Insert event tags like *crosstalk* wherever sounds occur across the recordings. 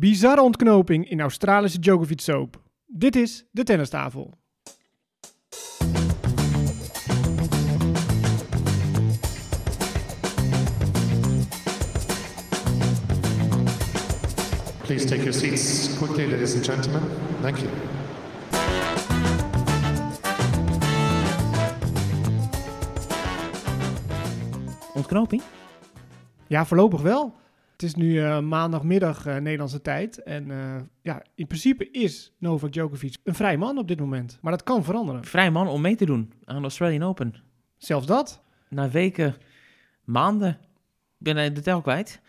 Bizarre ontknoping in Australische Djokovic soap. Dit is de tennistafel. Please take your seats quickly, ladies and gentlemen. Thank you. Ontknoping? Ja, voorlopig wel. Het is nu eh, maandagmiddag eh, Nederlandse tijd. En eh, ja, in principe is Novak Djokovic een vrij man op dit moment. Maar dat kan veranderen. Vrij man om mee te doen aan de Australian Open. Zelfs dat. Na weken, maanden, ik ben hij de tel kwijt.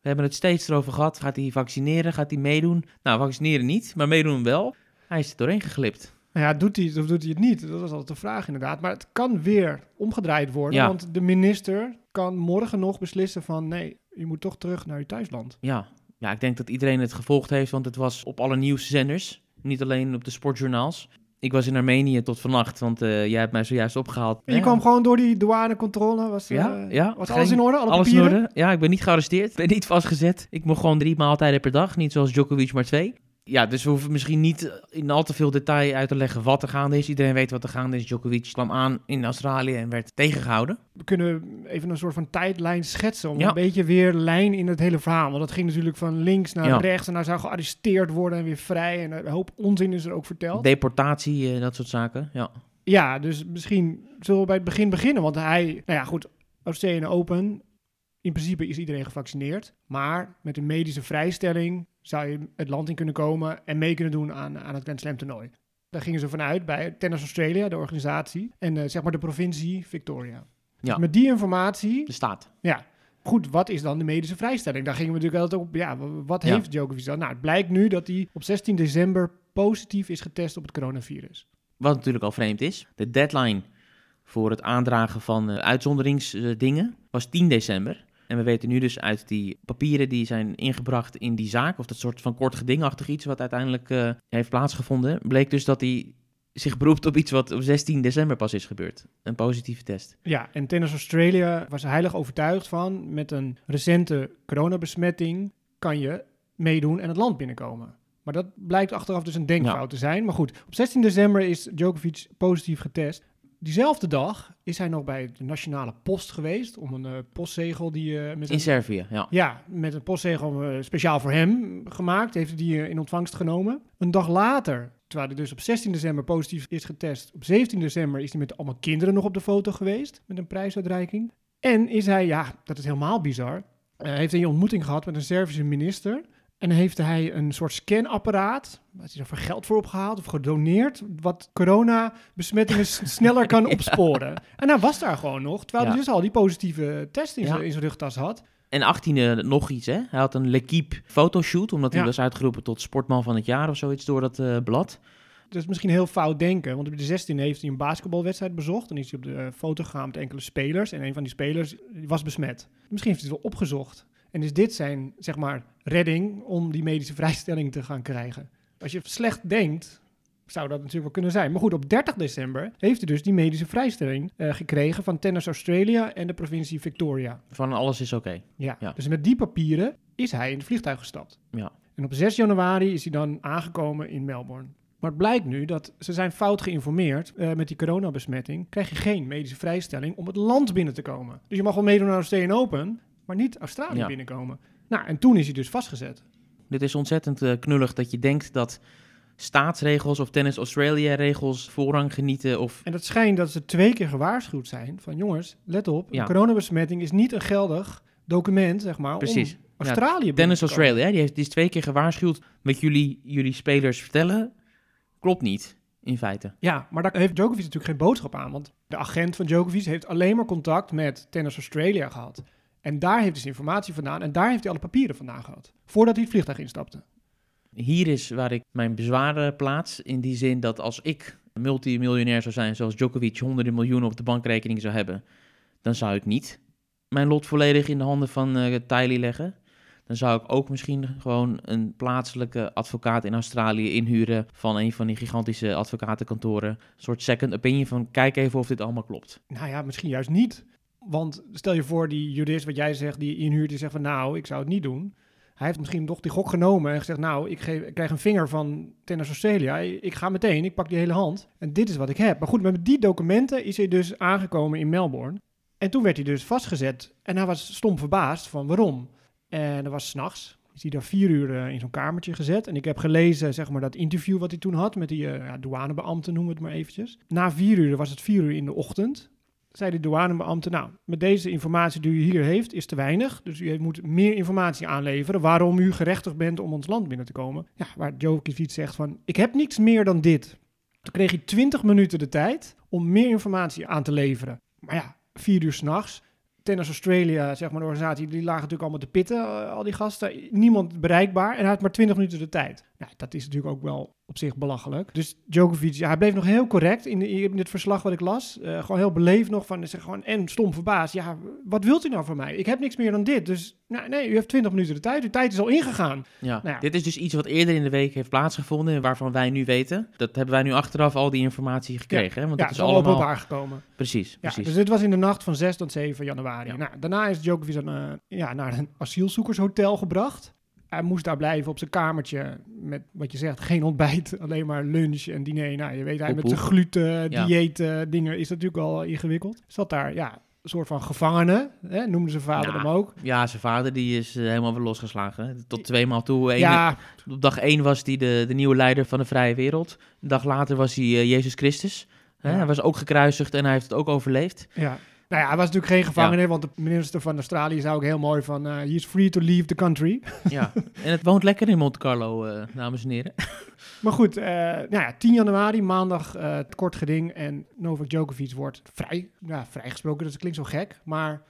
We hebben het steeds erover gehad. Gaat hij vaccineren? Gaat hij meedoen? Nou, vaccineren niet, maar meedoen wel. Hij is er doorheen geglipt. Nou ja, doet hij het of doet hij het niet? Dat was altijd de vraag inderdaad. Maar het kan weer omgedraaid worden. Ja. Want de minister kan morgen nog beslissen van... nee, je moet toch terug naar je thuisland. Ja. ja, ik denk dat iedereen het gevolgd heeft, want het was op alle nieuwszenders. Niet alleen op de sportjournaals. Ik was in Armenië tot vannacht, want eh, jij hebt mij zojuist opgehaald. En je Ja. kwam gewoon door die douanecontrole. Was, Ja, ja. was alles in orde? Alle Alles in papieren? orde. Ja, ik ben niet gearresteerd. Ik ben niet vastgezet. Ik mocht gewoon drie maaltijden per dag. Niet zoals Djokovic, maar twee. Ja, dus we hoeven misschien niet in al te veel detail uit te leggen wat er gaande is. Iedereen weet wat er gaande is. Djokovic kwam aan in Australië en werd tegengehouden. We kunnen even een soort van tijdlijn schetsen. Om Ja. een beetje weer lijn in het hele verhaal. Want dat ging natuurlijk van links naar Ja. rechts. En hij zou gearresteerd worden en weer vrij. En een hoop onzin is er ook verteld. Deportatie, eh, dat soort zaken. Ja. Ja, dus misschien zullen we bij het begin beginnen. Want hij, nou ja, goed, Australian Open. In principe is iedereen gevaccineerd. Maar met een medische vrijstelling zou je het land in kunnen komen en mee kunnen doen aan, aan het Grand Slam toernooi. Daar gingen ze vanuit bij Tennis Australia, de organisatie, en eh, zeg maar de provincie Victoria. Ja. Dus met die informatie, De staat. ja, goed, wat is dan de medische vrijstelling? Daar gingen we natuurlijk altijd op, ja, wat Ja. heeft Djokovic dan? Nou, het blijkt nu dat hij op 16 december positief is getest op het coronavirus. Wat natuurlijk al vreemd is. De deadline voor het aandragen van eh, uitzonderingsdingen was 10 december. En we weten nu dus uit die papieren die zijn ingebracht in die zaak, of dat soort van kort gedingachtig iets wat uiteindelijk eh, heeft plaatsgevonden, bleek dus dat hij zich beroept op iets wat op 16 december pas is gebeurd. Een positieve test. Ja, en Tennis Australia was heilig overtuigd van... met een recente coronabesmetting kan je meedoen en het land binnenkomen. Maar dat blijkt achteraf dus een denkfout Ja. te zijn. Maar goed, op 16 december is Djokovic positief getest. Diezelfde dag is hij nog bij de Nationale Post geweest... om een eh, postzegel die... eh, met In een, Servië, ja. ja, met een postzegel eh, speciaal voor hem gemaakt. Heeft hij die in ontvangst genomen. Een dag later, terwijl hij dus op 16 december positief is getest... op 17 december is hij met allemaal kinderen nog op de foto geweest... met een prijsuitreiking. En is hij, ja, dat is helemaal bizar... heeft hij een ontmoeting gehad met een Servische minister... En heeft hij een soort scanapparaat, wat hij daarvoor geld voor opgehaald of gedoneerd, wat coronabesmettingen *laughs* sneller kan opsporen. En hij was daar gewoon nog, terwijl hij dus al die positieve test in zijn in zijn rugtas had. En 18e nog iets, hè. Hij had een L'Equipe fotoshoot, omdat hij was uitgeroepen tot sportman van het jaar of zoiets door dat eh, blad. Dat is misschien heel fout denken, want op de 16 heeft hij een basketbalwedstrijd bezocht. En is hij op de eh, foto gegaan met enkele spelers. En een van die spelers was besmet. Misschien heeft hij het wel opgezocht. En is dit zijn, zeg maar, redding om die medische vrijstelling te gaan krijgen. Als je slecht denkt, zou dat natuurlijk wel kunnen zijn. Maar goed, op 30 december heeft hij dus die medische vrijstelling eh, gekregen van Tennis Australia en de provincie Victoria. Van alles is oké. Ja. Ja. Dus met die papieren is hij in het vliegtuig gestapt. Ja. En op 6 januari is hij dan aangekomen in Melbourne. Maar het blijkt nu dat ze zijn fout geïnformeerd. Eh, met die coronabesmetting krijg je geen medische vrijstelling om het land binnen te komen. Dus je mag wel meedoen aan de Australian Open, maar niet Australië Ja. binnenkomen. Nou, en toen is hij dus vastgezet. Dit is ontzettend eh, knullig dat je denkt dat staatsregels of Tennis Australia regels voorrang genieten of En het schijnt dat ze twee keer gewaarschuwd zijn van jongens, let op, Ja. een coronabesmetting is niet een geldig document, zeg maar, Precies. om Australië binnen Tennis. Australia, die, heeft, die is twee keer gewaarschuwd wat jullie, jullie spelers vertellen. Klopt niet, in feite. Ja, maar daar heeft Djokovic natuurlijk geen boodschap aan. Want de agent van Djokovic heeft alleen maar contact met Tennis Australia gehad. En daar heeft hij zijn informatie vandaan. En daar heeft hij alle papieren vandaan gehad. Voordat hij het vliegtuig instapte. Hier is waar ik mijn bezwaren plaats. In die zin dat als ik multimiljonair zou zijn, zoals Djokovic honderden miljoenen op de bankrekening zou hebben, dan zou ik niet mijn lot volledig in de handen van eh Tylee leggen. Dan zou ik ook misschien gewoon een plaatselijke advocaat in Australië inhuren van een van die gigantische advocatenkantoren. Een soort second opinion van kijk even of dit allemaal klopt. Nou ja, misschien juist niet. Want stel je voor, die jurist, wat jij zegt, die inhuurt, die zegt van nou, ik zou het niet doen. Hij heeft misschien toch die gok genomen en gezegd, nou, ik, krijg een vinger van Tennis Australia. Ik ga meteen, ik pak die hele hand. En dit is wat ik heb. Maar goed, met die documenten is hij dus aangekomen in Melbourne. En toen werd hij dus vastgezet. En hij was stom verbaasd van waarom. En dat was s'nachts. Is hij daar vier uur eh, in zo'n kamertje gezet. En ik heb gelezen, zeg maar, dat interview wat hij toen had met die uh, ja, douanebeambte, noem het maar eventjes. Na vier uur was het vier uur in de ochtend zei de douanebeambte, nou, met deze informatie die u hier heeft, is te weinig. Dus u moet meer informatie aanleveren waarom u gerechtigd bent om ons land binnen te komen. Ja, waar Djokovic zegt van, ik heb niks meer dan dit. Toen kreeg hij 20 minuten de tijd om meer informatie aan te leveren. Maar ja, vier uur s'nachts. Tennis Australia, zeg maar, de organisatie, die lagen natuurlijk allemaal te pitten, eh, al die gasten. Niemand bereikbaar en hij had maar 20 minuten de tijd. Ja, dat is natuurlijk ook wel op zich belachelijk. Dus Djokovic, ja, hij bleef nog heel correct in, de, in dit verslag wat ik las. Uh, gewoon heel beleefd nog van, zeg gewoon, en stom verbaasd. Ja, wat wilt u nou van mij? Ik heb niks meer dan dit. Dus nou, nee, u heeft 20 minuten de tijd. Uw tijd is al ingegaan. Ja, nou ja, dit is dus iets wat eerder in de week heeft plaatsgevonden en waarvan wij nu weten. Dat hebben wij nu achteraf al die informatie gekregen. Ja, Want ja, dat is allemaal openbaar gekomen. Precies, precies. Dus dit was in de nacht van 6 tot 7 januari. Nou, daarna is Djokovic uh, ja, naar een asielzoekershotel gebracht hij moest daar blijven op zijn kamertje met wat je zegt, geen ontbijt, *laughs* alleen maar lunch en diner. Nou, je weet, hij met zijn gluten, dieet ja. dingen is natuurlijk al ingewikkeld. Zat daar, ja, een soort van gevangene, hè, noemde zijn vader ja, hem ook. Ja, zijn vader die is uh, helemaal weer losgeslagen. Tot twee maal toe. Eén, ja. Op dag één was hij de, de nieuwe leider van de vrije wereld. Een dag later was hij uh, Jezus Christus. Hè? Ja. Hij was ook gekruisigd en hij heeft het ook overleefd. Ja. Nou ja, hij was natuurlijk geen gevangene, ja. want de minister van Australië zei ook heel mooi van... Uh, he is free to leave the country. Ja, en het woont lekker in Monte Carlo, uh, dames en heren. *laughs* maar goed, uh, nou ja, 10 januari, maandag, het kort geding en Novak Djokovic wordt vrij. Ja, vrijgesproken, dat klinkt zo gek, maar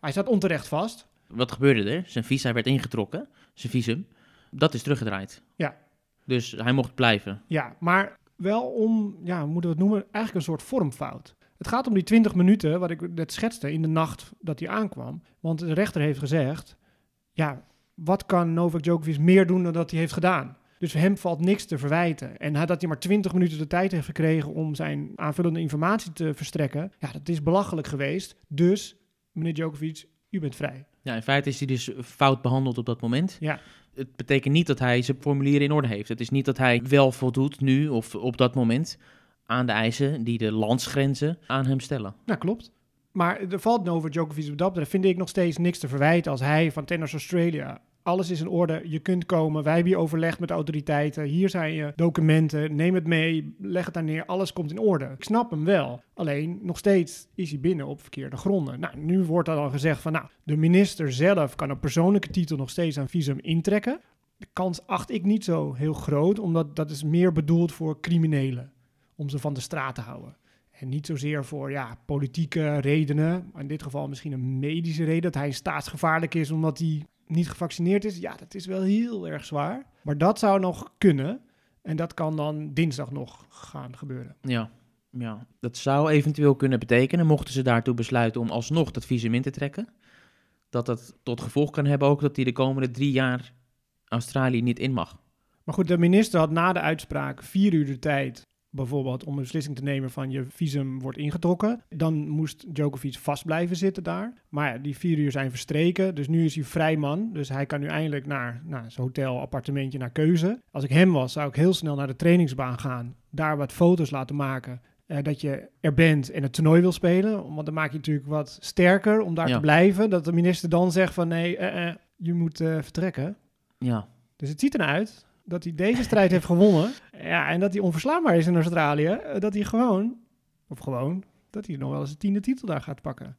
hij staat onterecht vast. Wat gebeurde er? Zijn visa werd ingetrokken, zijn visum. Dat is teruggedraaid. Ja. Dus hij mocht blijven. Ja, maar wel om, ja, hoe moeten we het noemen, eigenlijk een soort vormfout. Het gaat om die 20 minuten, wat ik net schetste, in de nacht dat hij aankwam. Want de rechter heeft gezegd, ja, wat kan Novak Djokovic meer doen dan dat hij heeft gedaan? Dus hem valt niks te verwijten. En dat hij maar 20 minuten de tijd heeft gekregen om zijn aanvullende informatie te verstrekken, ja, dat is belachelijk geweest. Dus, meneer Djokovic, u bent vrij. Ja, in feite is hij dus fout behandeld op dat moment. Ja. Het betekent niet dat hij zijn formulieren in orde heeft. Het is niet dat hij wel voldoet nu of op dat moment aan de eisen die de landsgrenzen aan hem stellen. Ja, klopt. Maar er valt over Djokovic op dat vind ik nog steeds niks te verwijten als hij van Tennis Australia. Alles is in orde, je kunt komen, wij hebben hier overlegd met de autoriteiten, hier zijn je documenten, neem het mee, leg het daar neer, alles komt in orde. Ik snap hem wel, alleen nog steeds is hij binnen op verkeerde gronden. Nou, nu wordt er al gezegd van, nou, de minister zelf kan op persoonlijke titel nog steeds aan visum intrekken. De kans acht ik niet zo heel groot, omdat dat is meer bedoeld voor criminelen om ze van de straat te houden. En niet zozeer voor ja, politieke redenen, in dit geval misschien een medische reden, dat hij staatsgevaarlijk is omdat hij niet gevaccineerd is. Ja, dat is wel heel erg zwaar. Maar dat zou nog kunnen. En dat kan dan dinsdag nog gaan gebeuren. Ja, ja. dat zou eventueel kunnen betekenen, mochten ze daartoe besluiten om alsnog dat visum in te trekken, dat dat tot gevolg kan hebben ook dat hij de komende drie jaar Australië niet in mag. Maar goed, de minister had na de uitspraak vier uur de tijd bijvoorbeeld om een beslissing te nemen van je visum wordt ingetrokken. Dan moest Djokovic vast blijven zitten daar. Maar ja, die vier uur zijn verstreken, dus nu is hij vrij man. Dus hij kan nu eindelijk naar, naar zijn hotel, appartementje, naar keuze. Als ik hem was, zou ik heel snel naar de trainingsbaan gaan. Daar wat foto's laten maken. Uh, dat je er bent en het toernooi wil spelen. Want dan maak je natuurlijk wat sterker om daar ja. te blijven. Dat de minister dan zegt van nee, uh, uh, je moet vertrekken. Ja. Dus het ziet eruit dat hij deze strijd heeft gewonnen. Ja, en dat hij onverslaanbaar is in Australië. Dat hij gewoon, of gewoon, dat hij nog wel eens een tiende titel daar gaat pakken.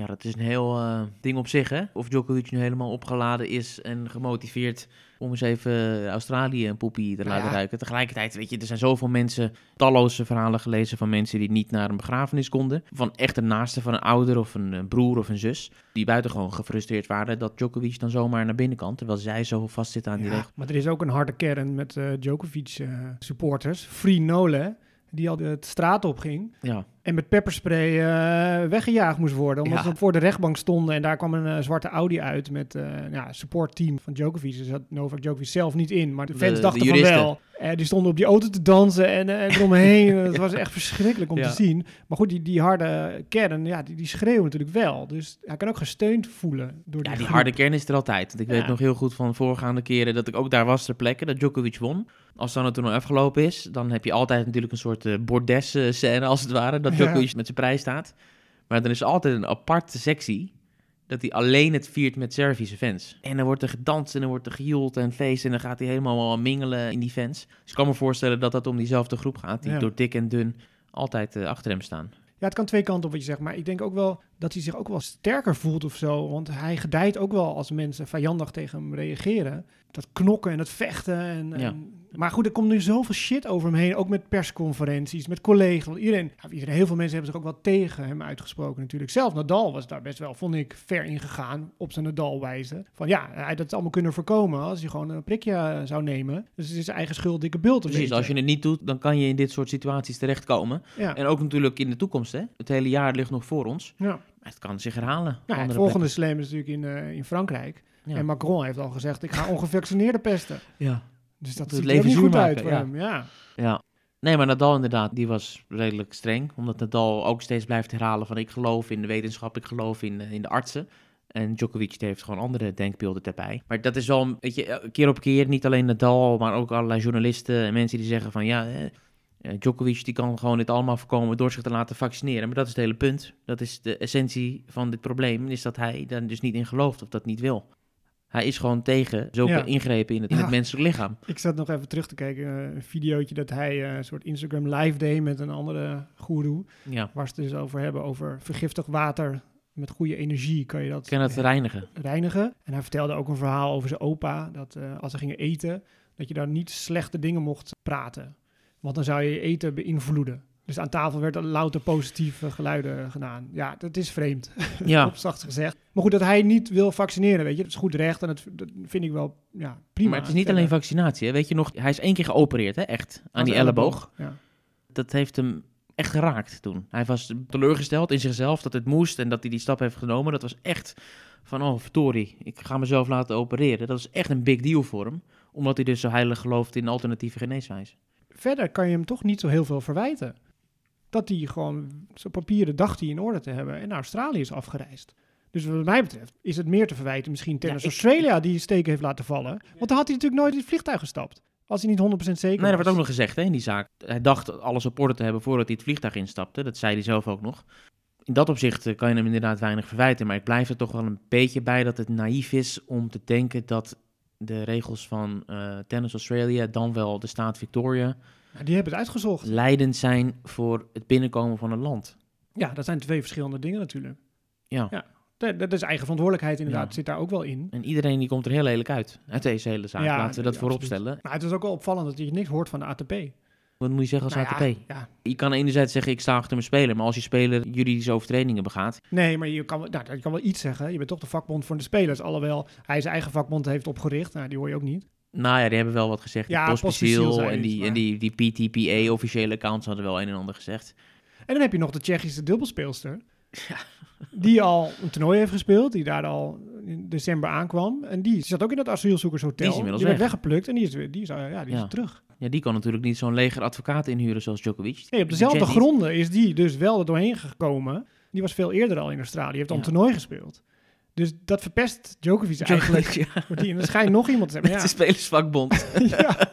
Ja, dat is een heel uh, ding op zich, hè? Of Djokovic nu helemaal opgeladen is en gemotiveerd om eens even Australië een poepie te laten ja. ruiken. Tegelijkertijd, weet je, er zijn zoveel mensen, talloze verhalen gelezen van mensen die niet naar een begrafenis konden. Van echt een naaste van een ouder of een, een broer of een zus. Die buitengewoon gefrustreerd waren dat Djokovic dan zomaar naar binnen kan. Terwijl zij zo vastzit aan die regel. Maar er is ook een harde kern met uh, Djokovic uh, supporters. Free Nole, die al de straat op ging. Ja. En met pepperspray eh, weggejaagd moest worden. Omdat Ja. ze voor de rechtbank stonden. En daar kwam een eh, zwarte Audi uit met eh ja, supportteam van Djokovic. Er zat Novak Djokovic zelf niet in. Maar de De- fans de dachten van juristen. wel. Die stonden op die auto te dansen en, en eromheen. *laughs* Het was echt verschrikkelijk om Ja. te zien. Maar goed, die, die harde kern, ja, die, die schreeuwen natuurlijk wel. Dus hij kan ook gesteund voelen door die Ja, die harde kern is er altijd. Want ik weet nog heel goed van voorgaande keren dat ik ook daar was ter plekke, dat Djokovic won. Als dan het toernooi afgelopen is, dan heb je altijd natuurlijk een soort eh bordes-scène als het ware, dat. Djokovic met zijn prijs staat. Maar dan is altijd een aparte sectie dat hij alleen het viert met Servische fans. En dan wordt er gedanst en dan wordt er gejoeld en feest en dan gaat hij helemaal mingelen in die fans. Dus ik kan me voorstellen dat dat om diezelfde groep gaat, die Ja. door dik en dun altijd eh, achter hem staan. Ja, het kan twee kanten op wat je zegt. Maar ik denk ook wel dat hij zich ook wel sterker voelt of zo. Want hij gedijt ook wel als mensen vijandig tegen hem reageren. Dat knokken en dat vechten. En, Ja. en- maar goed, er komt nu zoveel shit over hem heen. Ook met persconferenties, met collega's. Want iedereen, iedereen, heel veel mensen hebben zich ook wel tegen hem uitgesproken natuurlijk. Zelf Nadal was daar best wel, vond ik, ver in gegaan op zijn Nadal-wijze. Van ja, hij had het allemaal kunnen voorkomen als hij gewoon een prikje eh, zou nemen. Dus het is zijn eigen schuld, dikke bult. Precies, beetje. als je het niet doet, dan kan je in dit soort situaties terechtkomen. Ja. En ook natuurlijk in de toekomst, hè. Het hele jaar ligt nog voor ons. ja. Het kan zich herhalen. op Nou, het volgende slam is natuurlijk in, eh, in Frankrijk. Ja. En Macron heeft al gezegd, ik ga ongevaccineerden pesten. ja. Dus dat Het ziet leven er niet goed uit voor ja. hem. Ja. ja. Nee, maar Nadal inderdaad, die was redelijk streng. Omdat Nadal ook steeds blijft herhalen van ik geloof in de wetenschap, ik geloof in, eh, in de artsen. En Djokovic heeft gewoon andere denkbeelden erbij. Maar dat is wel, een- weet je, eh, keer op keer, niet alleen Nadal, maar ook allerlei journalisten en mensen die zeggen van ja, Djokovic die kan gewoon dit allemaal voorkomen door zich te laten vaccineren. Maar dat is het hele punt. Dat is de essentie van dit probleem, is dat hij daar dus niet in gelooft of dat niet wil. Hij is gewoon tegen zulke Ja. ingrepen in het, in Ja. het menselijk lichaam. Ik zat nog even terug te kijken, eh, een videootje dat hij eh, een soort Instagram live deed met een andere goeroe. Ja, Waar ze het dus over hebben, over vergiftigd water met goede energie kan je dat kan het reinigen. reinigen. En hij vertelde ook een verhaal over zijn opa, dat eh, als ze gingen eten, dat je daar niet slechte dingen mocht praten. Want dan zou je je eten beïnvloeden. Dus aan tafel werd er louter positieve geluiden gedaan. Ja, dat is vreemd. *laughs* Ja, op zacht gezegd. Maar goed, dat hij niet wil vaccineren, weet je, dat is goed recht en dat, dat vind ik wel ja, prima. maar het is niet alleen vaccinatie. Hè. Weet je nog, hij is één keer geopereerd, hè, echt, aan Aan die elleboog. Ja. Dat heeft hem echt geraakt toen. Hij was teleurgesteld in zichzelf dat het moest en dat hij die stap heeft genomen. Dat was echt van, oh verdorie, ik ga mezelf laten opereren. Dat is echt een big deal voor hem, omdat hij dus zo heilig gelooft in alternatieve geneeswijze. Verder kan je hem toch niet zo heel veel verwijten. Dat hij gewoon zijn papieren dacht hij in orde te hebben en naar Australië is afgereisd. Dus wat mij betreft is het meer te verwijten misschien Tennis Ja, Australia die steken heeft laten vallen. Want dan had hij natuurlijk nooit in het vliegtuig gestapt. Als hij niet 100% zeker Nee, dat was. werd ook nog gezegd hè, in die zaak. Hij dacht alles op orde te hebben voordat hij het vliegtuig instapte. Dat zei hij zelf ook nog. In dat opzicht eh, kan je hem inderdaad weinig verwijten. Maar ik blijf er toch wel een beetje bij dat het naïef is om te denken dat de regels van eh, Tennis Australia, dan wel de staat Victoria, die hebben het uitgezocht. leidend zijn voor het binnenkomen van een land. Ja, dat zijn twee verschillende dingen natuurlijk. Ja. Ja. Dat, is eigen verantwoordelijkheid inderdaad, Ja. zit daar ook wel in. En iedereen die komt er heel lelijk uit, uit deze hele zaak. Ja, Laten we dat voorop stellen. Maar het is ook wel opvallend dat je niks hoort van de ATP. Wat moet je zeggen als Nou ATP? Ja, ja. Je kan enerzijds zeggen, ik sta achter mijn speler. Maar als je speler juridische overtredingen begaat, Nee, maar je kan, wel- nou, je kan wel iets zeggen. Je bent toch de vakbond van de spelers. Alhoewel hij zijn eigen vakbond heeft opgericht. Nou, die hoor je ook niet. Nou ja, die hebben wel wat gezegd. Ja, zei en, die, en die, die PTPA, officiële accounts, hadden wel een en ander gezegd. En dan heb je nog de Tsjechische dubbelspeelster. Die al een toernooi heeft gespeeld. Die daar al in december aankwam. En die zat ook in dat asielzoekershotel. Die is inmiddels werd weg. weggeplukt. En die is, weer- die is, eh, ja, die is Ja. terug. Ja, die kan natuurlijk niet zo'n leger advocaten inhuren zoals Djokovic. Nee, op dezelfde niet. gronden is die dus wel er doorheen gekomen. Die was veel eerder al in Australië. Heeft al een toernooi gespeeld. Dus dat verpest Djokovic eigenlijk. Ja, Want die- En er schijnt nog iemand te zijn. *laughs* de ja, spelersvakbond. *laughs* ja.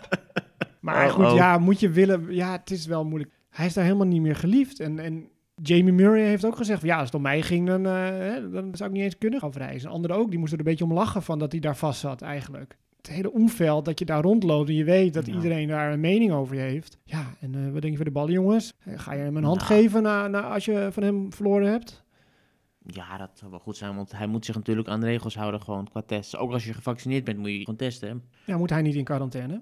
Maar goed, oh. ja, moet je willen... Ja, het is wel moeilijk. Hij is daar helemaal niet meer geliefd. En, en Jamie Murray heeft ook gezegd... Ja, als het om mij ging, dan, eh, dan zou ik niet eens kunnen gaan verreizen. Anderen ook, die moesten er een beetje om lachen van dat hij daar vast zat eigenlijk. Het hele omveld, dat je daar rondloopt en je weet dat iedereen daar een mening over heeft. Ja, en eh, wat denk je voor de ballen, jongens? Eh, Ga je hem een hand Nou. geven na, na, als je van hem verloren hebt? Ja, dat zou wel goed zijn, want hij moet zich natuurlijk aan de regels houden gewoon qua tests. Ook als je gevaccineerd bent, moet je gewoon testen. hè. Ja, moet hij niet in quarantaine?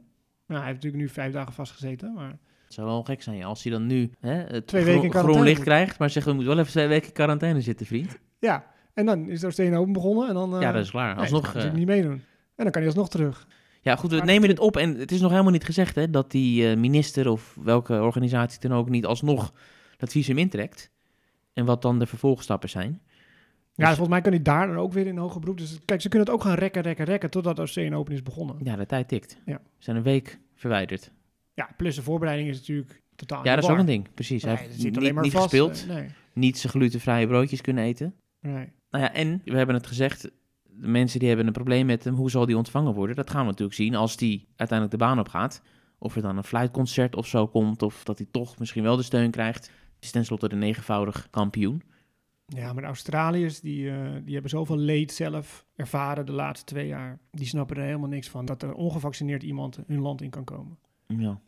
Nou, hij heeft natuurlijk nu vijf dagen vastgezeten, maar... Het zou wel gek zijn ja, als hij dan nu hè, het Twee groen, weken quarantaine groen licht krijgt, maar zegt we moeten wel even twee weken in quarantaine zitten, vriend. Ja, en dan is er steen open begonnen en dan... eh, ja, dat is klaar. nee, Alsnog, kan eh, hij niet meedoen. En dan kan hij alsnog terug. Ja, goed, we Maar nemen dit op en het is nog helemaal niet gezegd hè, dat die eh, minister of welke organisatie dan ook niet alsnog dat visum intrekt. En wat dan de vervolgstappen zijn. Ja, volgens mij kan hij daar dan ook weer in hoger beroep. Dus kijk, ze kunnen het ook gaan rekken, rekken, rekken totdat OC Open is begonnen. Ja, de tijd tikt. Ja. We zijn een week verwijderd. Ja, plus de voorbereiding is natuurlijk totaal Ja, dat is ook een ding. Precies. Hij heeft niet, alleen maar niet vast. gespeeld. eh, Nee, Niet zijn glutenvrije broodjes kunnen eten. nee. Nou ja, en we hebben het gezegd, de mensen die hebben een probleem met hem, hoe zal die ontvangen worden? Dat gaan we natuurlijk zien als die uiteindelijk de baan op gaat. Of er dan een fluitconcert of zo komt, of dat hij toch misschien wel de steun krijgt. Het is tenslotte de negenvoudig kampioen. Ja, maar de Australiërs die, eh, die hebben zoveel leed zelf ervaren de laatste twee jaar. Die snappen er helemaal niks van dat er ongevaccineerd iemand hun land in kan komen. Ja.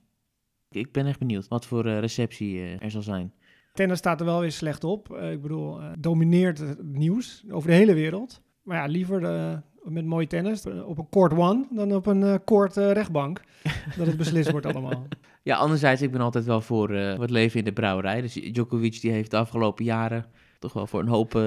Ik ben echt benieuwd wat voor eh, receptie eh, er zal zijn. Tennis staat er wel weer slecht op. Ik bedoel, domineert het nieuws over de hele wereld. Maar ja, liever eh, met mooi tennis eh, op een court one dan op een eh court rechtbank. *laughs* dat het beslist wordt allemaal. Ja, anderzijds, ik ben altijd wel voor eh, het leven in de brouwerij. Dus Djokovic die heeft de afgelopen jaren toch wel voor een hoop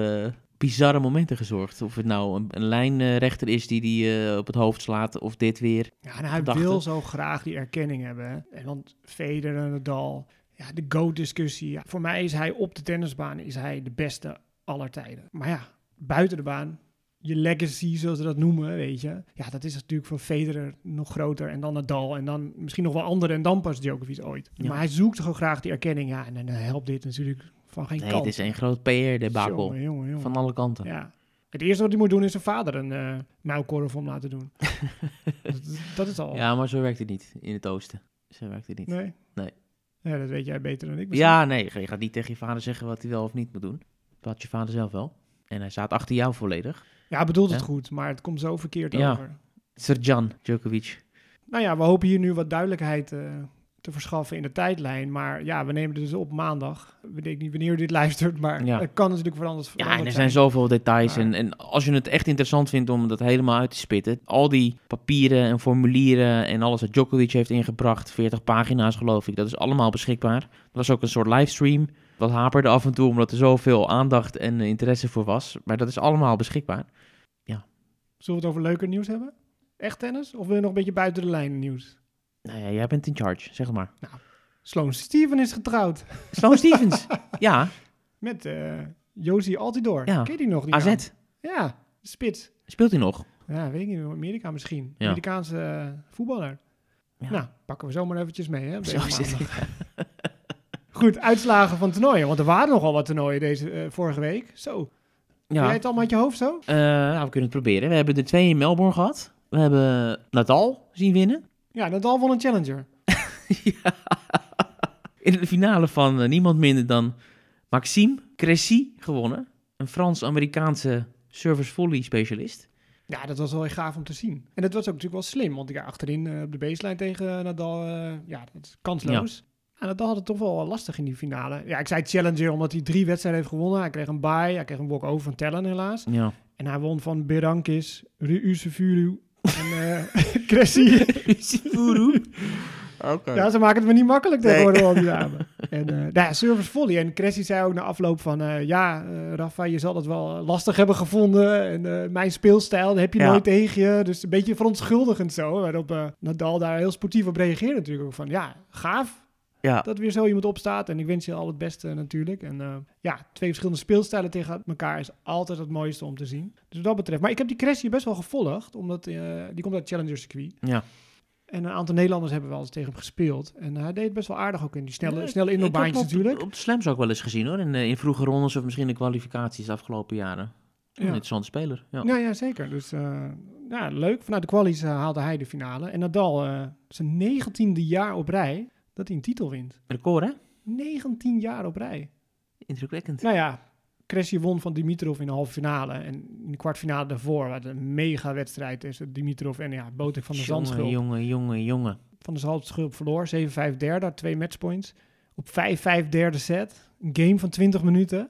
bizarre momenten gezorgd. Of het nou een, een lijnrechter is die die op het hoofd slaat, of dit weer. Ja, en hij wil zo graag die erkenning hebben. hè. En dan Federer en Nadal. Ja, de GOAT-discussie. Ja, voor mij is hij op de tennisbaan is hij de beste aller tijden. Maar ja, buiten de baan, je legacy, zoals ze dat noemen, weet je. Ja, dat is natuurlijk voor Federer nog groter. En dan Nadal. En dan misschien nog wel anderen. En dan pas Djokovic ooit. Ja. Maar hij zoekt gewoon graag die erkenning. Ja, en dan helpt dit natuurlijk van geen Nee, kant. het is een groot PR-debakel. Van alle kanten. Ja. Het eerste wat hij moet doen is zijn vader een eh muilkorf om laten doen. *laughs* dat, dat is al. Ja, maar zo werkt het niet in het oosten. Zo werkt het niet. Nee? Nee. Ja, dat weet jij beter dan ik. misschien. Ja, nee, je gaat niet tegen je vader zeggen wat hij wel of niet moet doen. Dat had je vader zelf wel. En hij staat achter jou volledig. Ja, bedoelt het Ja. goed, maar het komt zo verkeerd Ja. over. Serjan Djokovic. Nou ja, we hopen hier nu wat duidelijkheid eh, te verschaffen in de tijdlijn. Maar ja, we nemen het dus op maandag. We denken niet wanneer u dit *laughs* luistert, maar Ja. het kan natuurlijk veranderd, Ja, en er zijn. zijn zoveel details. Maar- En, en als je het echt interessant vindt om dat helemaal uit te spitten. Al die papieren en formulieren en alles wat Djokovic heeft ingebracht. 40 pagina's geloof ik. Dat is allemaal beschikbaar. Dat was ook een soort livestream. Dat haperde af en toe omdat er zoveel aandacht en interesse voor was. Maar dat is allemaal beschikbaar. Zullen we het over leuker nieuws hebben? Echt tennis? Of wil je nog een beetje buiten de lijn nieuws? Nou ja, jij bent in charge, zeg maar. Sloane Steven is getrouwd Sloan Stevens. *laughs* ja, met eh Josie Altidor. Ja. Ken je die nog? Die AZ. naam? Ja, spits. Speelt hij nog? Ja, weet ik niet, Amerika misschien. Ja. Amerikaanse eh, voetballer. Ja. Nou, pakken we zomaar eventjes mee, hè? Zo deze is *laughs* het. Goed, uitslagen van toernooien. Want er waren nogal wat toernooien deze eh, vorige week. Zo, Heb jij Ja, het allemaal uit je hoofd zo? Eh, nou, we kunnen het proberen. We hebben de twee in Melbourne gehad. We hebben Nadal zien winnen. Ja, Nadal won een challenger. *laughs* Ja. In de finale van eh, niemand minder dan Maxime Cressy gewonnen. Een Frans-Amerikaanse service volley specialist. Ja, dat was wel echt gaaf om te zien. En dat was ook natuurlijk wel slim. Want ja, achterin op de baseline tegen Nadal, ja, dat is kansloos. En Nadal had het toch wel lastig in die finale. Ja, ik zei challenger omdat hij drie wedstrijden heeft gewonnen. Hij kreeg een bye, hij kreeg een walk-over van Tellen helaas. Ja. En hij won van Berankis, Ruusefuru en eh *laughs* Cressy. Oké. Ja, ze maken het me niet makkelijk Nee. tegenwoordig, al die *laughs* namen. En eh nou ja, service volley. En Cressy zei ook na afloop van... eh, ja, eh, Rafa, je zal het wel lastig hebben gevonden. En eh, mijn speelstijl, dat heb je Ja. nooit tegen je. Dus een beetje verontschuldigend zo. Waarop Nadal daar heel sportief op reageerde natuurlijk. Ook van, ja, gaaf Ja. dat weer zo iemand opstaat. En ik wens je al het beste natuurlijk. En eh, ja, twee verschillende speelstijlen tegen elkaar is altijd het mooiste om te zien. Dus wat dat betreft. Maar ik heb die Cressy best wel gevolgd. Omdat eh, die komt uit Challenger circuit. Ja. En een aantal Nederlanders hebben wel eens tegen hem gespeeld. En hij deed het best wel aardig ook in die snelle, Ja, snelle indoorbaantjes natuurlijk. Op de slams ook wel eens gezien hoor. In, eh, in vroege rondes of misschien de kwalificaties de afgelopen jaren. Een Ja. interessante speler. Ja. Ja, ja, zeker. Dus ja, leuk. Vanuit de kwalies haalde hij de finale. En Nadal, zijn negentiende jaar op rij dat hij een titel wint. Record hè? 19 jaar op rij. Indrukwekkend. Nou ja, Cressy won van Dimitrov in de halve finale. En in de kwartfinale daarvoor, wat een mega wedstrijd tussen Dimitrov en ja, Botek van de Zandschulp. jongen, jongen, jongen. Van de Zandschulp verloor, 7-5 derde, twee matchpoints. Op 5-5 derde set, een game van 20 minuten.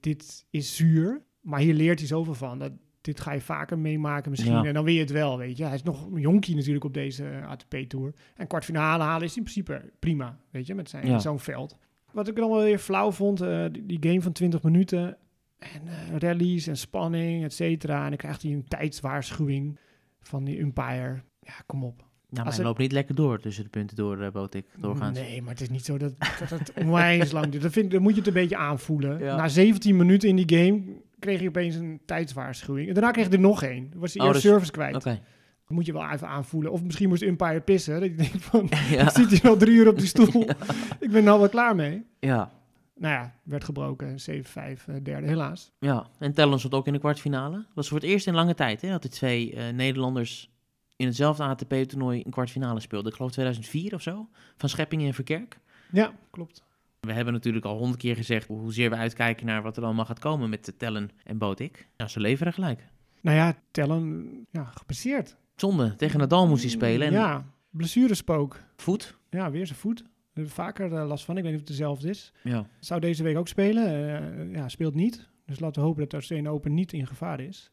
Dit is zuur, maar hier leert hij zoveel van. Dat, dit ga je vaker meemaken misschien. Ja. En dan weet je het wel, weet je. Hij is nog een jonkie natuurlijk op deze ATP-tour. En kwartfinale halen is in principe prima, weet je, met zijn Ja. zo'n veld. Wat ik dan wel weer flauw vond, eh, die, die game van 20 minuten. En eh, rallies en spanning, et cetera. En dan krijgt hij een tijdswaarschuwing van die umpire. Ja, kom op. maar Als hij loopt niet lekker door tussen de punten door, uh, Botik, doorgaans. Nee, maar het is niet zo dat, dat het onwijs lang duurt. Dat, vind, dat moet je het een beetje aanvoelen. Ja. Na 17 minuten in die game kreeg hij opeens een tijdswaarschuwing. En daarna kreeg hij er nog één. Was hij Oh, eerst dus- service kwijt. Dat moet je wel even aanvoelen. Of misschien moest umpire pissen. Dat je denkt van, *laughs* Ja. *laughs* zit hij al drie uur op die stoel? *laughs* Ik ben er al wel klaar mee. ja. Nou ja, werd gebroken. 7-5, eh, derde helaas. Ja, en Tellon stond ook in de kwartfinale. Dat was voor het eerst in lange tijd hè, dat de twee eh, Nederlanders in hetzelfde ATP-toernooi een kwartfinale speelden. Ik geloof 2004 of zo, van Scheppingen en Verkerk. Ja, klopt. We hebben natuurlijk al honderd keer gezegd hoezeer we uitkijken naar wat er allemaal gaat komen met Tellen en Botik. Ja, ze leveren gelijk. Nou ja, Tellen, ja, gepasseerd. Zonde, tegen Nadal moest hij spelen. En Ja, blessurespook. voet. Ja, weer zijn voet. Er Vaker eh, last van. Ik weet niet of het dezelfde is. Ja. Zou deze week ook spelen. Eh, ja, speelt niet. Dus laten we hopen dat de Australian Open niet in gevaar is.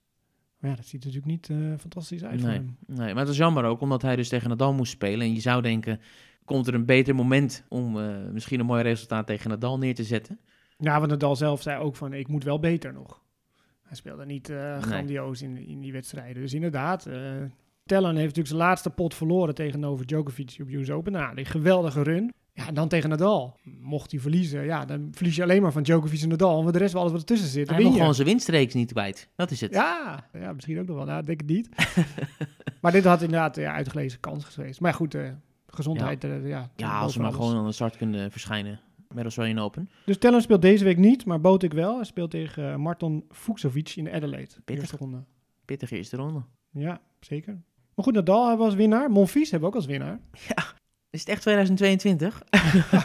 Maar ja, dat ziet er natuurlijk niet eh, fantastisch uit voor hem. nee, maar het is jammer ook, omdat hij dus tegen Nadal moest spelen. En je zou denken, komt er een beter moment om eh, misschien een mooi resultaat tegen Nadal neer te zetten. Ja, want Nadal zelf zei ook van, ik moet wel beter nog. Hij speelde niet eh, grandioos in, in die wedstrijden. Dus inderdaad, eh Tellen heeft natuurlijk zijn laatste pot verloren tegen Novak Djokovic op US Open. Nou, die geweldige run. Ja, en dan tegen Nadal. Mocht hij verliezen, ja, dan verlies je alleen maar van Djokovic en Nadal. Voor de rest wel alles wat ertussen zit, Hij wil gewoon zijn winstreeks niet kwijt. Dat is het. Ja, ja, misschien ook nog wel. Nou, denk ik niet. *laughs* maar dit had inderdaad ja, uitgelezen kans geweest. Maar goed, eh, gezondheid, ja. Ja, als ze maar alles. gewoon aan de start kunnen verschijnen met Australian Open. Dus Tellen speelt deze week niet, maar Botik wel. Hij speelt tegen eh, Marton Fuxovic in Adelaide. Pittig. Eerste ronde. Pittige eerste ronde. Ja, zeker. Maar goed, Nadal hij was winnaar. Monfils hebben we ook als winnaar. *laughs* Is het echt 2022?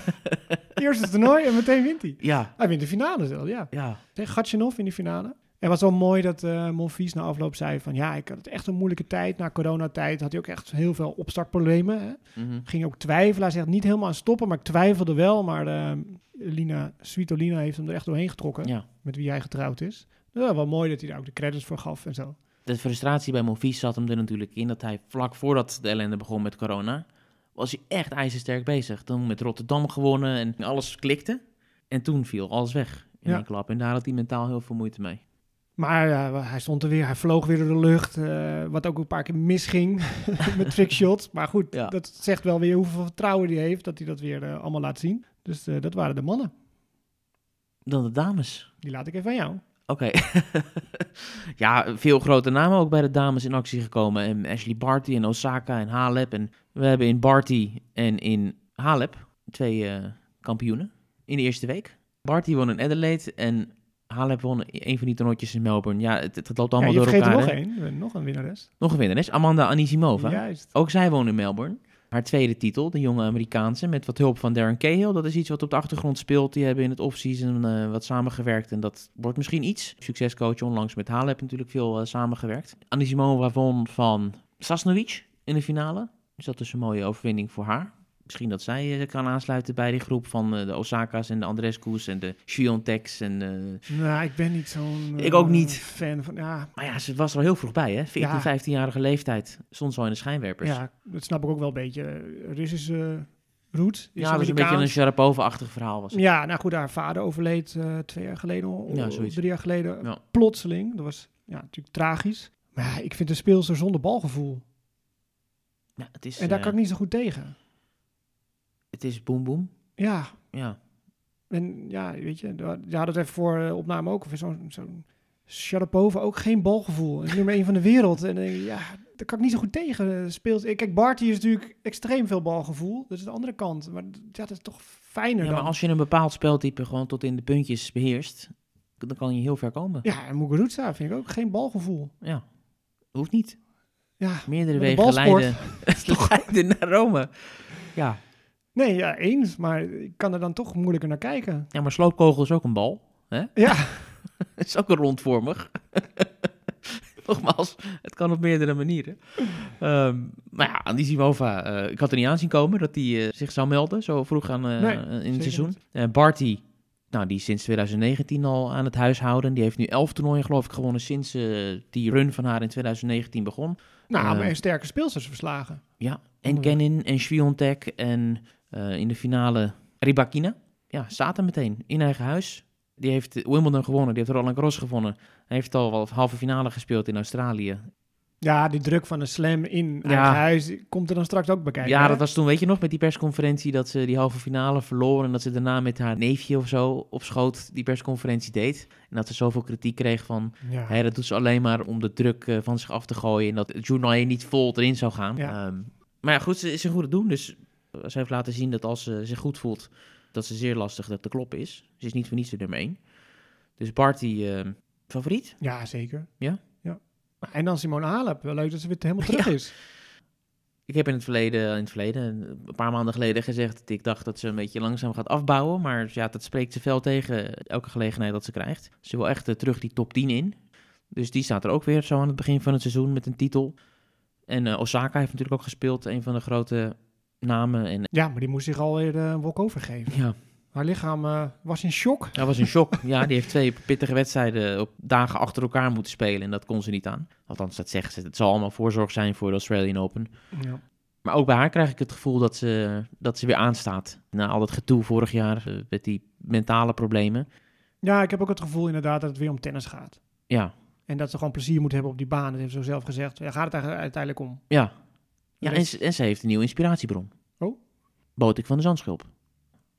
*laughs* Eerste toernooi en meteen wint hij. Ja, Hij wint de finale zelfs, ja. ja. Tegen in de finale. En het was wel mooi dat eh Monfils na afloop zei van... Ja, ik had het echt een moeilijke tijd. Na coronatijd had hij ook echt heel veel opstartproblemen. Hè? Mhm. Ging ook twijfelen. Hij zegt niet helemaal aan stoppen, maar ik twijfelde wel. Maar eh, Lina, Svitolina heeft hem er echt doorheen getrokken. ja. Met wie hij getrouwd is. Ja, wel mooi dat hij daar ook de credits voor gaf en zo. De frustratie bij Monfils zat hem er natuurlijk in dat hij vlak voordat de ellende begon met corona, was hij echt ijzersterk bezig. Toen met Rotterdam gewonnen en alles klikte. En toen viel alles weg in Ja. één klap. En daar had hij mentaal heel veel moeite mee. Maar hij stond er weer, hij vloog weer door de lucht. eh, wat ook een paar keer misging *laughs* met trickshots. Maar goed, Ja. dat zegt wel weer hoeveel vertrouwen hij heeft dat hij dat weer eh, allemaal laat zien. Dus eh, dat waren de mannen. Dan de dames. Die laat ik even aan jou. Oké. *laughs* ja, veel grote namen ook bij de dames in actie gekomen. En Ashley Barty en Osaka en Halep. En we hebben in Barty en in Halep twee kampioenen in de eerste week. Barty won in Adelaide en Halep won een van die toernooitjes in Melbourne. Ja, het, het loopt allemaal je door er elkaar. nog één. Nog een winnares. Nog een winnares, Amanda Anisimova. Juist. Ook zij woont in Melbourne. Haar tweede titel, de jonge Amerikaanse, met wat hulp van Darren Cahill. Dat is iets wat op de achtergrond speelt. Die hebben in het offseason eh wat samengewerkt en dat wordt misschien iets. Succescoach onlangs met Halep natuurlijk veel eh, samengewerkt. Anisimova won van Sasnovic in de finale. Dus dat is een mooie overwinning voor haar. Misschien dat zij eh, kan aansluiten bij die groep van eh, de Osaka's en de Andrescu's en de Sviontek's. En, eh, Nou, ik ben niet zo'n Ik ook niet. fan van. Ja, Maar ja, ze was er al heel vroeg bij, hè? 14, Ja. 15-jarige leeftijd. Stond zo in de schijnwerpers. ja, dat snap ik ook wel een beetje. Russische roots. Ja, dat is een beetje een Sharapova-achtig verhaal was het. Ja, nou goed, haar vader overleed twee jaar geleden, of Ja, drie jaar geleden, Ja. plotseling. Dat was ja, natuurlijk tragisch. Maar ja, ik vind de speelster zonder balgevoel. Ja, het is, En daar kan ik niet zo goed tegen. Het is boem boem. Ja, Ja. en ja, weet je, je had het even voor eh, opname ook. of Zo'n zo'n Sharapova, ook geen balgevoel. Nummer één van de wereld. En ja, daar kan ik niet zo goed tegen. Eh, Speelt, eh, kijk, Barty is natuurlijk extreem veel balgevoel. Dat is de andere kant. Maar ja, dat is toch fijner ja, maar dan. als je een bepaald speltype gewoon tot in de puntjes beheerst, dan kan je heel ver komen. Ja, en Muguruza vind ik ook geen balgevoel. Ja. Hoeft niet. Ja, Meerdere wegen leiden, *laughs* leiden naar Rome. Ja. Nee, ja, eens. Maar ik kan er dan toch moeilijker naar kijken. ja, maar sloopkogel is ook een bal. Ja, Het *laughs* is ook een rondvormig. *laughs* Nogmaals, het kan op meerdere manieren. Ehm, maar ja, Anisimova, eh ik had er niet aan zien komen dat hij eh, zich zou melden, zo vroeg aan, eh, Nee, in het seizoen. Barty, nou, die is sinds 2019 al aan het huishouden. Die heeft nu elf toernooien, geloof ik, gewonnen sinds die run van haar in 2019 begon. nou, Eh, maar sterke speelsters verslagen. Ja, en. Kenin en Sviontek en eh, in de finale Ribakina. Ja, staat er meteen in eigen huis. Die heeft Wimbledon gewonnen, die heeft Roland Garros gewonnen. Hij heeft al wel halve finale gespeeld in Australië. Ja, die druk van een slam in Ja. eigen huis komt er dan straks ook bij kijken. ja, hè? dat was toen, weet je nog, met die persconferentie dat ze die halve finale verloren en dat ze daarna met haar neefje of zo op schoot die persconferentie deed. En dat ze zoveel kritiek kreeg van, Ja. dat doet ze alleen maar om de druk eh, van zich af te gooien en dat het journaal niet vol erin zou gaan. Ja. Ehm, maar ja, goed, ze is een goede doen, dus ze heeft laten zien dat als ze zich goed voelt, dat ze zeer lastig dat te kloppen is. Ze is niet voor niets de nummer 1. Dus Barty, eh, favoriet? Ja, zeker. Ja? ja. En dan Simone Halep. Wel leuk dat ze weer helemaal *laughs* terug Ja. is. Ik heb in het verleden, in het verleden, een paar maanden geleden gezegd dat ik dacht dat ze een beetje langzaam gaat afbouwen. Maar ja, dat spreekt ze veel tegen elke gelegenheid dat ze krijgt. Ze wil echt eh, terug die top 10 in. Dus die staat er ook weer zo aan het begin van het seizoen met een titel. En eh, Osaka heeft natuurlijk ook gespeeld, een van de grote namen. En Ja, maar die moest zich alweer eh, een walk-over geven. ja, Haar lichaam eh, was in shock. dat was een shock. ja, die heeft twee pittige wedstrijden op dagen achter elkaar moeten spelen en dat kon ze niet aan. Althans, dat zeggen ze. Het zal allemaal voorzorg zijn voor de Australian Open. Ja. Maar ook bij haar krijg ik het gevoel dat ze, dat ze weer aanstaat. Na al dat gedoe vorig jaar eh, met die mentale problemen. ja, ik heb ook het gevoel inderdaad dat het weer om tennis gaat. Ja, En dat ze gewoon plezier moet hebben op die baan. Dat heeft ze zelf gezegd. Daar gaat het eigenlijk uiteindelijk om. ja. Ja en, ze- en ze heeft een nieuwe inspiratiebron. Oh? Botik van de Zandschulp.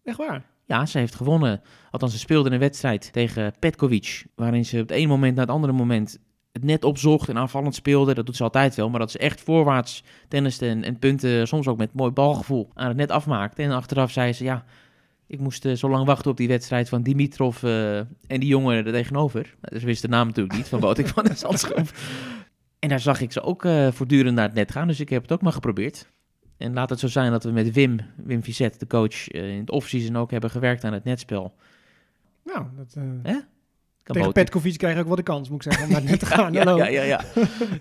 Echt waar? Ja, ze heeft gewonnen. Althans, ze speelde een wedstrijd tegen Petkovic. Waarin ze op het ene moment na het andere moment het net opzocht en aanvallend speelde. Dat doet ze altijd wel. Maar dat ze echt voorwaarts tenniste en, en punten soms ook met mooi balgevoel aan het net afmaakte. En achteraf zei ze, ja, ik moest eh, zo lang wachten op die wedstrijd van Dimitrov eh, en die jongen er tegenover. Nou, Ze wist de naam natuurlijk niet van Botik van de *laughs* Zandschulp. En daar zag ik ze ook eh, voortdurend naar het net gaan. Dus ik heb het ook maar geprobeerd. En laat het zo zijn dat we met Wim, Wim Vicet, de coach, eh, in het offseason ook hebben gewerkt aan het netspel. Nou, dat, eh, Hè? Kan tegen Petkovic krijg ik ook wel de kans, moet ik zeggen, om naar het net te *laughs* gaan. ja, ja, ja, ja.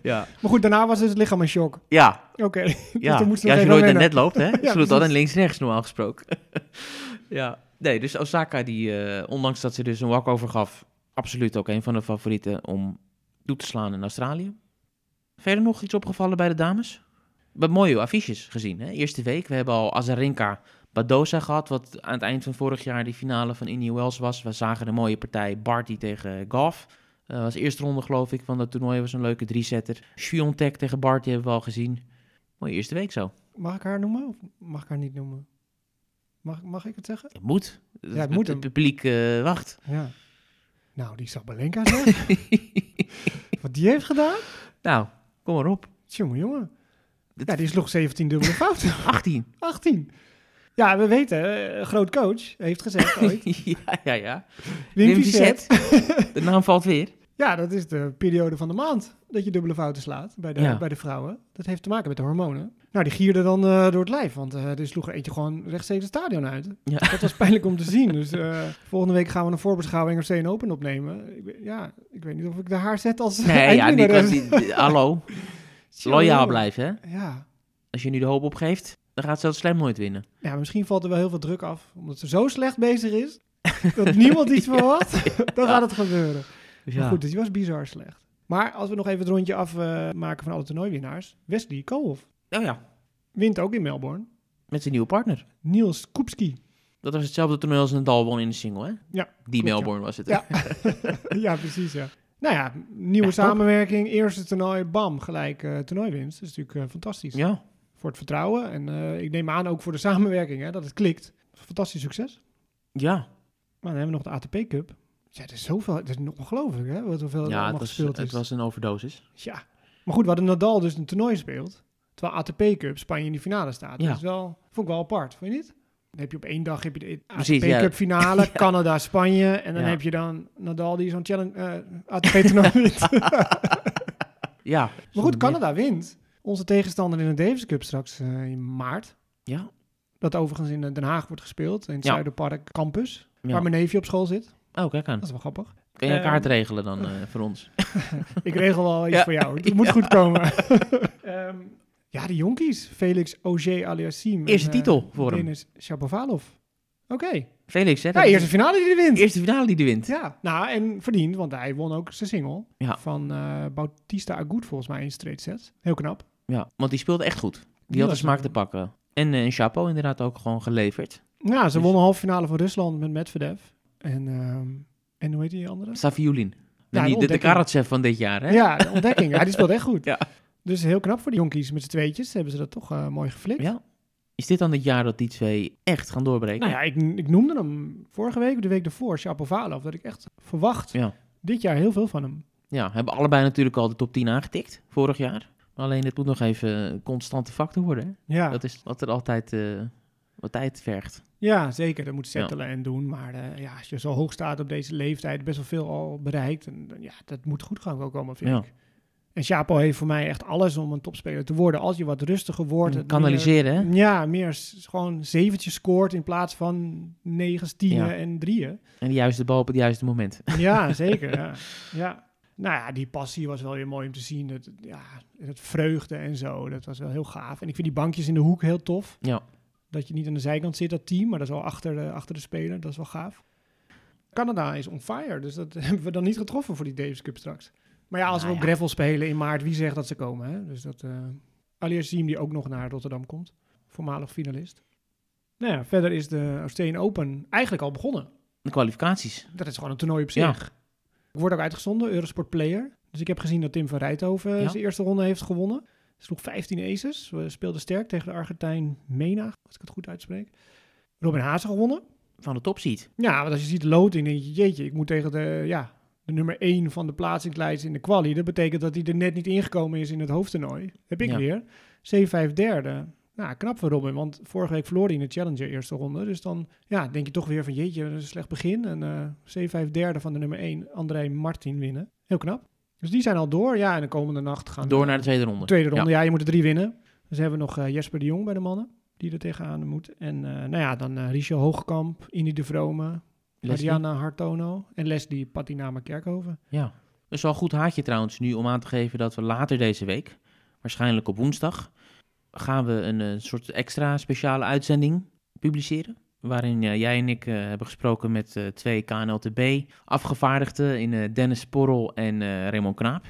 ja. *laughs* Maar goed, daarna was dus het lichaam in shock. Ja, Oké. *laughs* ja. dan ja als je nooit naar net loopt, hè? Ja, Ze doet altijd links-rechts normaal gesproken. ja. Nee, dus Osaka, die, eh, ondanks dat ze dus een walkover gaf, absoluut ook een van de favorieten om toe te slaan in Australië. Verder nog iets opgevallen bij de dames? We hebben mooie affiches gezien, hè? Eerste week. We hebben al Azarenka Badosa gehad, wat aan het eind van vorig jaar die finale van Indian Wells was. We zagen een mooie partij Barty tegen Goff. Dat was de eerste ronde, geloof ik, van dat toernooi. was een leuke drie-setter. Sviontek tegen Barty hebben we al gezien. Mooie eerste week zo. Mag ik haar noemen of mag ik haar niet noemen? Mag, mag ik het zeggen? Het moet. Ja, het moet Het, hem. publiek eh, wacht. Ja. Nou, die Sabalenka zeg. *laughs* Wat die heeft gedaan? nou, kom maar op. Jongen, jongen. Ja, die sloeg 17 dubbele *laughs* fouten. 18. 18. Ja, we weten, eh, groot coach heeft gezegd *laughs* ooit. ja, ja, ja. Wim. *laughs* De naam valt weer. Ja, dat is de periode van de maand dat je dubbele fouten slaat bij de, Ja. bij de vrouwen. Dat heeft te maken met de hormonen. Nou, die gierde dan eh, door het lijf, want eh er sloeg er eentje gewoon rechtstreeks het stadion uit. Ja. *laughs* Dat was pijnlijk om te *laughs* zien. Dus eh, volgende week gaan we een voorbeschouwing Australian Open opnemen. Ik, ja, ik weet niet of ik de haar zet als Nee, ja, die, eindwinnaar. die, die- hallo. *laughs* Loyaal blijven, hè. Ja. Als je nu de hoop opgeeft, dan gaat ze dat slam nooit winnen. ja, misschien valt er wel heel veel druk af, omdat ze zo slecht bezig is, dat niemand iets verwacht. dan gaat het gebeuren. Dus Maar ja. goed, dus die was bizar slecht. Maar als we nog even het rondje afmaken van alle toernooiwinnaars. Wesley Koolhof Oh ja, wint ook in Melbourne. met zijn nieuwe partner. Niels Koepski. Dat was hetzelfde toernooi als Nadal won in de single, hè? Ja, Die klopt. Melbourne was het. Ja. *laughs* ja, precies, ja. Nou ja, nieuwe Ja, top. samenwerking, eerste toernooi, bam, gelijk eh toernooiwinst. Dat is natuurlijk eh, fantastisch. ja. Voor het vertrouwen en eh, ik neem aan ook voor de samenwerking, hè, dat het klikt. Fantastisch succes. Ja, Maar dan hebben we nog de ATP Cup. Ja, het is zoveel, het is ongelooflijk, hè, wat hoeveel er ja allemaal het, was, gespeeld is. het was een overdosis. Ja, maar goed, we hadden Nadal dus een toernooi speelt. Terwijl ATP Cup Spanje in die finale staat. Ja. Dat is wel, vond ik wel apart, vind je niet? Dan heb je op één dag heb je de ATP Precies, ja. Cup finale, *laughs* Canada, Spanje. En dan Ja. heb je dan Nadal die zo'n challenge eh, ATP toernooi *laughs* wint. Ja. maar goed, Canada wint. Onze tegenstander in de Davis Cup straks eh, in maart. Ja. Dat overigens in eh, Den Haag wordt gespeeld. In het Ja. Zuiderpark Campus. ja. Waar mijn neefje op school zit. Oh, kijk aan. Dat is wel grappig. Kun je een Ehm, kaart regelen dan eh, voor ons? *laughs* Ik regel wel iets Ja. voor jou. Het moet goed komen. Ehm, ja, de jonkies. Felix Auger aliassime. Eerste en, eh, titel voor hem. Denis Shapovalov. Oké. Felix, hè? Ja, eerste finale die hij wint. eerste finale die hij wint. Ja, nou en verdiend, want hij won ook zijn single. Ja. Van eh, Bautista Agut volgens mij in straight sets. Heel knap. Ja, want die speelde echt goed. Die, Die had de smaak te pakken. En eh Chapo inderdaad ook gewoon geleverd. Ja, ze Dus- wonnen halve finale van Rusland met Medvedev. En, ehm, en hoe heet die andere? Safiulin. Ja, de de, de, de ontdekking. Karatsev van dit jaar, hè? Ja, de ontdekking. ja, die speelt echt goed. *laughs* Ja. Dus heel knap voor die jonkies met z'n tweetjes. Hebben ze dat toch eh, mooi geflikt. Ja. Is dit dan het jaar dat die twee echt gaan doorbreken? Nou ja, ik, ik noemde hem vorige week, de week ervoor, Shapovalov. Dat ik echt verwacht Ja. dit jaar heel veel van hem. Ja, hebben allebei natuurlijk al de top 10 aangetikt vorig jaar. Alleen het moet nog even een constante factor worden. Hè? Ja, Dat is wat er altijd eh, wat tijd vergt. ja zeker. Dat moet settelen en doen. Maar eh, ja, als je zo hoog staat op deze leeftijd, best wel veel al bereikt. En, ja, dat moet goed gaan komen, vind Ja. ik. En Chapo heeft voor mij echt alles om een topspeler te worden. Als je wat rustiger wordt. Kanaliseren, meer- ja, meer gewoon zeventjes scoort in plaats van negens, tienen Ja. en drieën. En de juiste bal op het juiste moment. *laughs* Ja, zeker. ja. ja. Nou ja, die passie was wel weer mooi om te zien. Het, ja, het vreugde en zo. Dat was wel heel gaaf. En ik vind die bankjes in de hoek heel tof. Ja. Dat je niet aan de zijkant zit, dat team, maar dat is wel achter de, achter de speler. Dat is wel gaaf. Canada is on fire, dus dat *laughs* hebben we dan niet getroffen voor die Davis Cup straks. Maar ja, als Nou we op ja. gravel spelen in maart, wie zegt dat ze komen? Hè? Dus dat... eh Aliassime die ook nog naar Rotterdam komt. Voormalig finalist. Nou ja, verder is de Australian Open eigenlijk al begonnen. De kwalificaties. Dat is gewoon een toernooi op Ja. zich. Ik word ook uitgezonden, Eurosport Player. Dus ik heb gezien dat Tim van Rijthoven Ja. zijn eerste ronde heeft gewonnen. Hij sloeg 15 aces. We speelden sterk tegen de Argentijn Mena, als ik het goed uitspreek. Robin Haase gewonnen. Van de topseed. Ja, want als je ziet de loting, denk je, jeetje, ik moet tegen de, ja, de nummer 1 van de plaatsingslijst in de quali. Dat betekent dat hij er net niet ingekomen is in het hoofdtoernooi. Heb ik Ja. weer. 7-5 derde. Nou, knap voor Robin, want vorige week verloor hij in de Challenger eerste ronde. Dus dan ja, denk je toch weer van, jeetje, dat is een slecht begin. En eh 7-5 derde van de nummer 1, André Martin, winnen. Heel knap. Dus die zijn al door. Ja, en de komende nacht gaan Door naar de tweede ronde. Tweede ronde, ja. je moet er drie winnen. Dus hebben we nog eh, Jesper de Jong bij de mannen, die er tegenaan moet. En eh, nou ja, dan Richel Hoogkamp, Indy de Vrome? Mariana Hartono en Leslie Patinama Kerkhoven. Ja. Dat is wel een goed haakje trouwens nu om aan te geven dat we later deze week, waarschijnlijk op woensdag, gaan we een, eh, soort extra speciale uitzending publiceren. Waarin eh, jij en ik eh, hebben gesproken met eh, twee KNLTB afgevaardigden in eh, Dennis Porrel en eh, Raymond Knaap.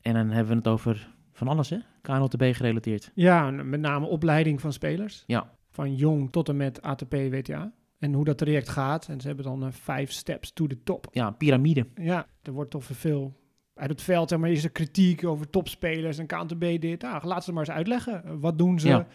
En dan hebben we het over van alles hè, KNLTB gerelateerd. Ja, met name opleiding van spelers. Ja. Van jong tot en met ATP WTA. En hoe dat traject gaat. En ze hebben dan eh, vijf steps to the top. Ja, piramide. Ja, er wordt toch veel uit het veld, zeg maar, is er kritiek over topspelers en KNTB dit. Ah, laat ze maar eens uitleggen. Wat doen ze Ja.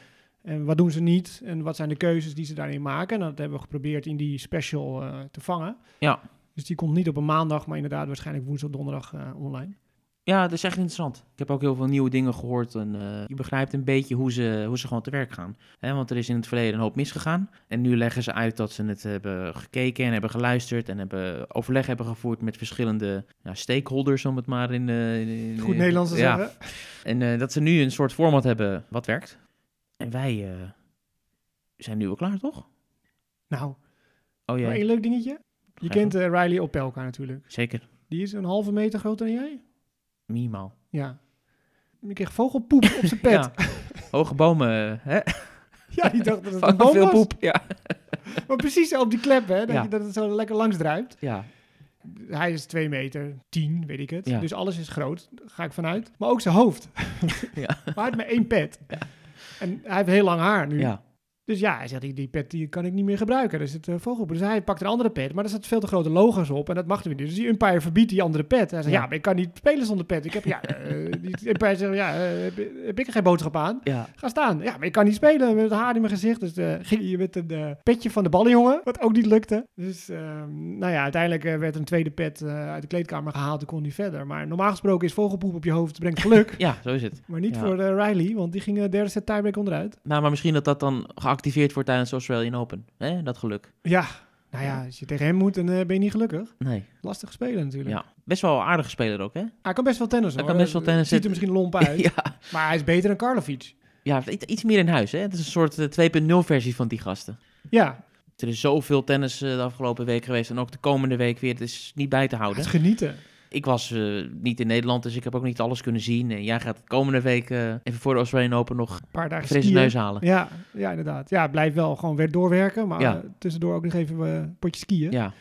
en wat doen ze niet? En wat zijn de keuzes die ze daarin maken? En dat hebben we geprobeerd in die special eh, te vangen. Ja. Dus die komt niet op een maandag, maar inderdaad waarschijnlijk woensdag, donderdag eh, online. Ja, dat is echt interessant. Ik heb ook heel veel nieuwe dingen gehoord. En eh, je begrijpt een beetje hoe ze, hoe ze gewoon te werk gaan. Want er is in het verleden een hoop misgegaan. En nu leggen ze uit dat ze het hebben gekeken en hebben geluisterd. En hebben overleg hebben gevoerd met verschillende ja, stakeholders, om het maar in... eh, in- in- Goed Nederlands te ja. zeggen. En eh, dat ze nu een soort format hebben wat werkt. En wij zijn nu wel klaar, toch? Nou, Oh maar ja, één leuk dingetje. Je kent Riley Opelka natuurlijk. zeker. Die is een halve meter groter dan jij. Minimaal. Ja. Die kreeg vogelpoep op zijn *laughs* pet. Ja. Hoge bomen, hè? *laughs* Ja, die dacht dat het een boom veel was. poep. Ja. *laughs* Maar precies op die klep, hè. Dat, Ja. je, dat het zo lekker langs druipt. ja. Hij is 2 meter 10, weet ik het. Ja. Dus alles is groot, daar ga ik vanuit. Maar ook zijn hoofd. Ja. Maar hij heeft maar één pet. En hij heeft heel lang haar nu. ja. Dus ja, hij zegt, die, die pet die kan ik niet meer gebruiken. Er zit uh, vogelpoep. Dus hij pakt een andere pet, maar er zitten veel te grote logo's op. En dat mag niet. Dus die umpire verbiedt die andere pet. Hij zegt, ja, Ja. maar ik kan niet spelen zonder pet. Ik heb, ja, eh, die *laughs* umpire zegt, ja, eh, heb, heb ik er geen boodschap aan? Ja. Ga staan. Ja, maar ik kan niet spelen met haar in mijn gezicht. Dus eh, ging je met een eh, petje van de ballenjongen, wat ook niet lukte. Dus ehm, nou ja, uiteindelijk eh, werd een tweede pet eh, uit de kleedkamer gehaald en kon hij verder. Maar normaal gesproken is vogelpoep op je hoofd brengt geluk. *laughs* Ja, zo is het. maar niet Ja. voor eh, Riley, want die ging de derde set tiebreak onderuit. Nou, maar misschien dat dat dan geactiveerd wordt tijdens de Australian Open. Hè? Dat geluk. Ja, nou ja, als je tegen hem moet, dan eh, ben je niet gelukkig. Nee. Lastig spelen natuurlijk. Ja. Best wel een aardige speler ook, hè? Hij kan best wel tennis Hij hoor. kan best wel tennissen. Ziet er misschien lomp uit, *laughs* ja. maar hij is beter dan Karlovic. Ja, iets- meer in huis, hè? Het is een soort eh, 2.0 versie van die gasten. Ja, Er is zoveel tennis eh, de afgelopen week geweest en ook de komende week weer. Het is niet bij te het houden. is genieten. Ik was eh, niet in Nederland, dus ik heb ook niet alles kunnen zien. En jij gaat de komende week eh, even voor de Australian Open nog Een paar dagen frisse neus halen. Ja, ja, inderdaad. Ja, blijf wel gewoon weer doorwerken, maar Ja. eh, tussendoor ook nog even een potje skiën. Ja,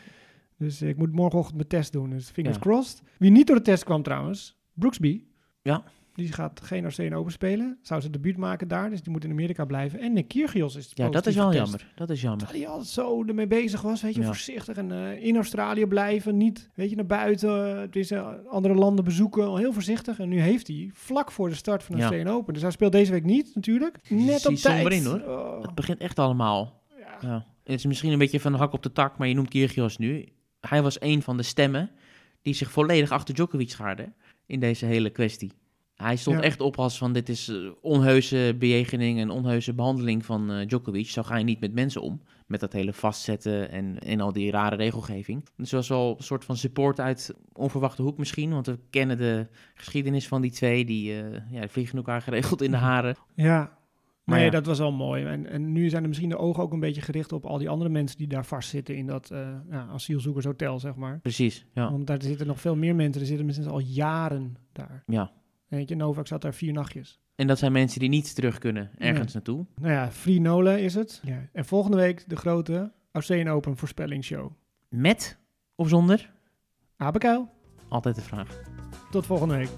Dus ik moet morgenochtend mijn test doen, dus fingers Ja. crossed. Wie niet door de test kwam trouwens, Brooksby. Ja. Die gaat geen Australian Open spelen. Zou zijn debuut maken daar, dus die moet in Amerika blijven. En Nick Kyrgios is Ja, dat is wel getest. jammer. Dat is jammer. Terwijl hij altijd zo ermee bezig was, weet je, Ja. voorzichtig. En eh, in Australië blijven, niet, weet je, naar buiten. Is andere landen bezoeken, heel voorzichtig. En nu heeft hij, vlak voor de start van de Ja. Australian Open. Dus hij speelt deze week niet, natuurlijk. Net op tijd. somber in, hoor. Oh, Het begint echt allemaal. ja. Ja. Het is misschien een beetje van de hak op de tak, maar je noemt Kyrgios nu. Hij was een van de stemmen die zich volledig achter Djokovic schaarden in deze hele kwestie. Hij stond Ja. echt op als van dit is eh, onheuse bejegening en onheuse behandeling van eh, Djokovic. Zo ga je niet met mensen om. Met dat hele vastzetten en, en al die rare regelgeving. Dus was wel een soort van support uit onverwachte hoek misschien. Want we kennen de geschiedenis van die twee. Die, eh, ja, die vliegen elkaar geregeld in de haren. Ja. Maar nee, ja. dat was wel mooi. En, en nu zijn er misschien de ogen ook een beetje gericht op al die andere mensen die daar vastzitten in dat ja, asielzoekershotel, zeg maar. Precies, ja. Want daar zitten nog veel meer mensen. Er zitten mensen al jaren daar. ja. Weet je, Novak zat daar vier nachtjes. En dat zijn mensen die niet terug kunnen ergens Nee. naartoe. Nou ja, Free Nola is het. Ja. En volgende week de grote Australian Open voorspellingsshow. Met of zonder? Abekuil. Altijd de vraag. Tot volgende week.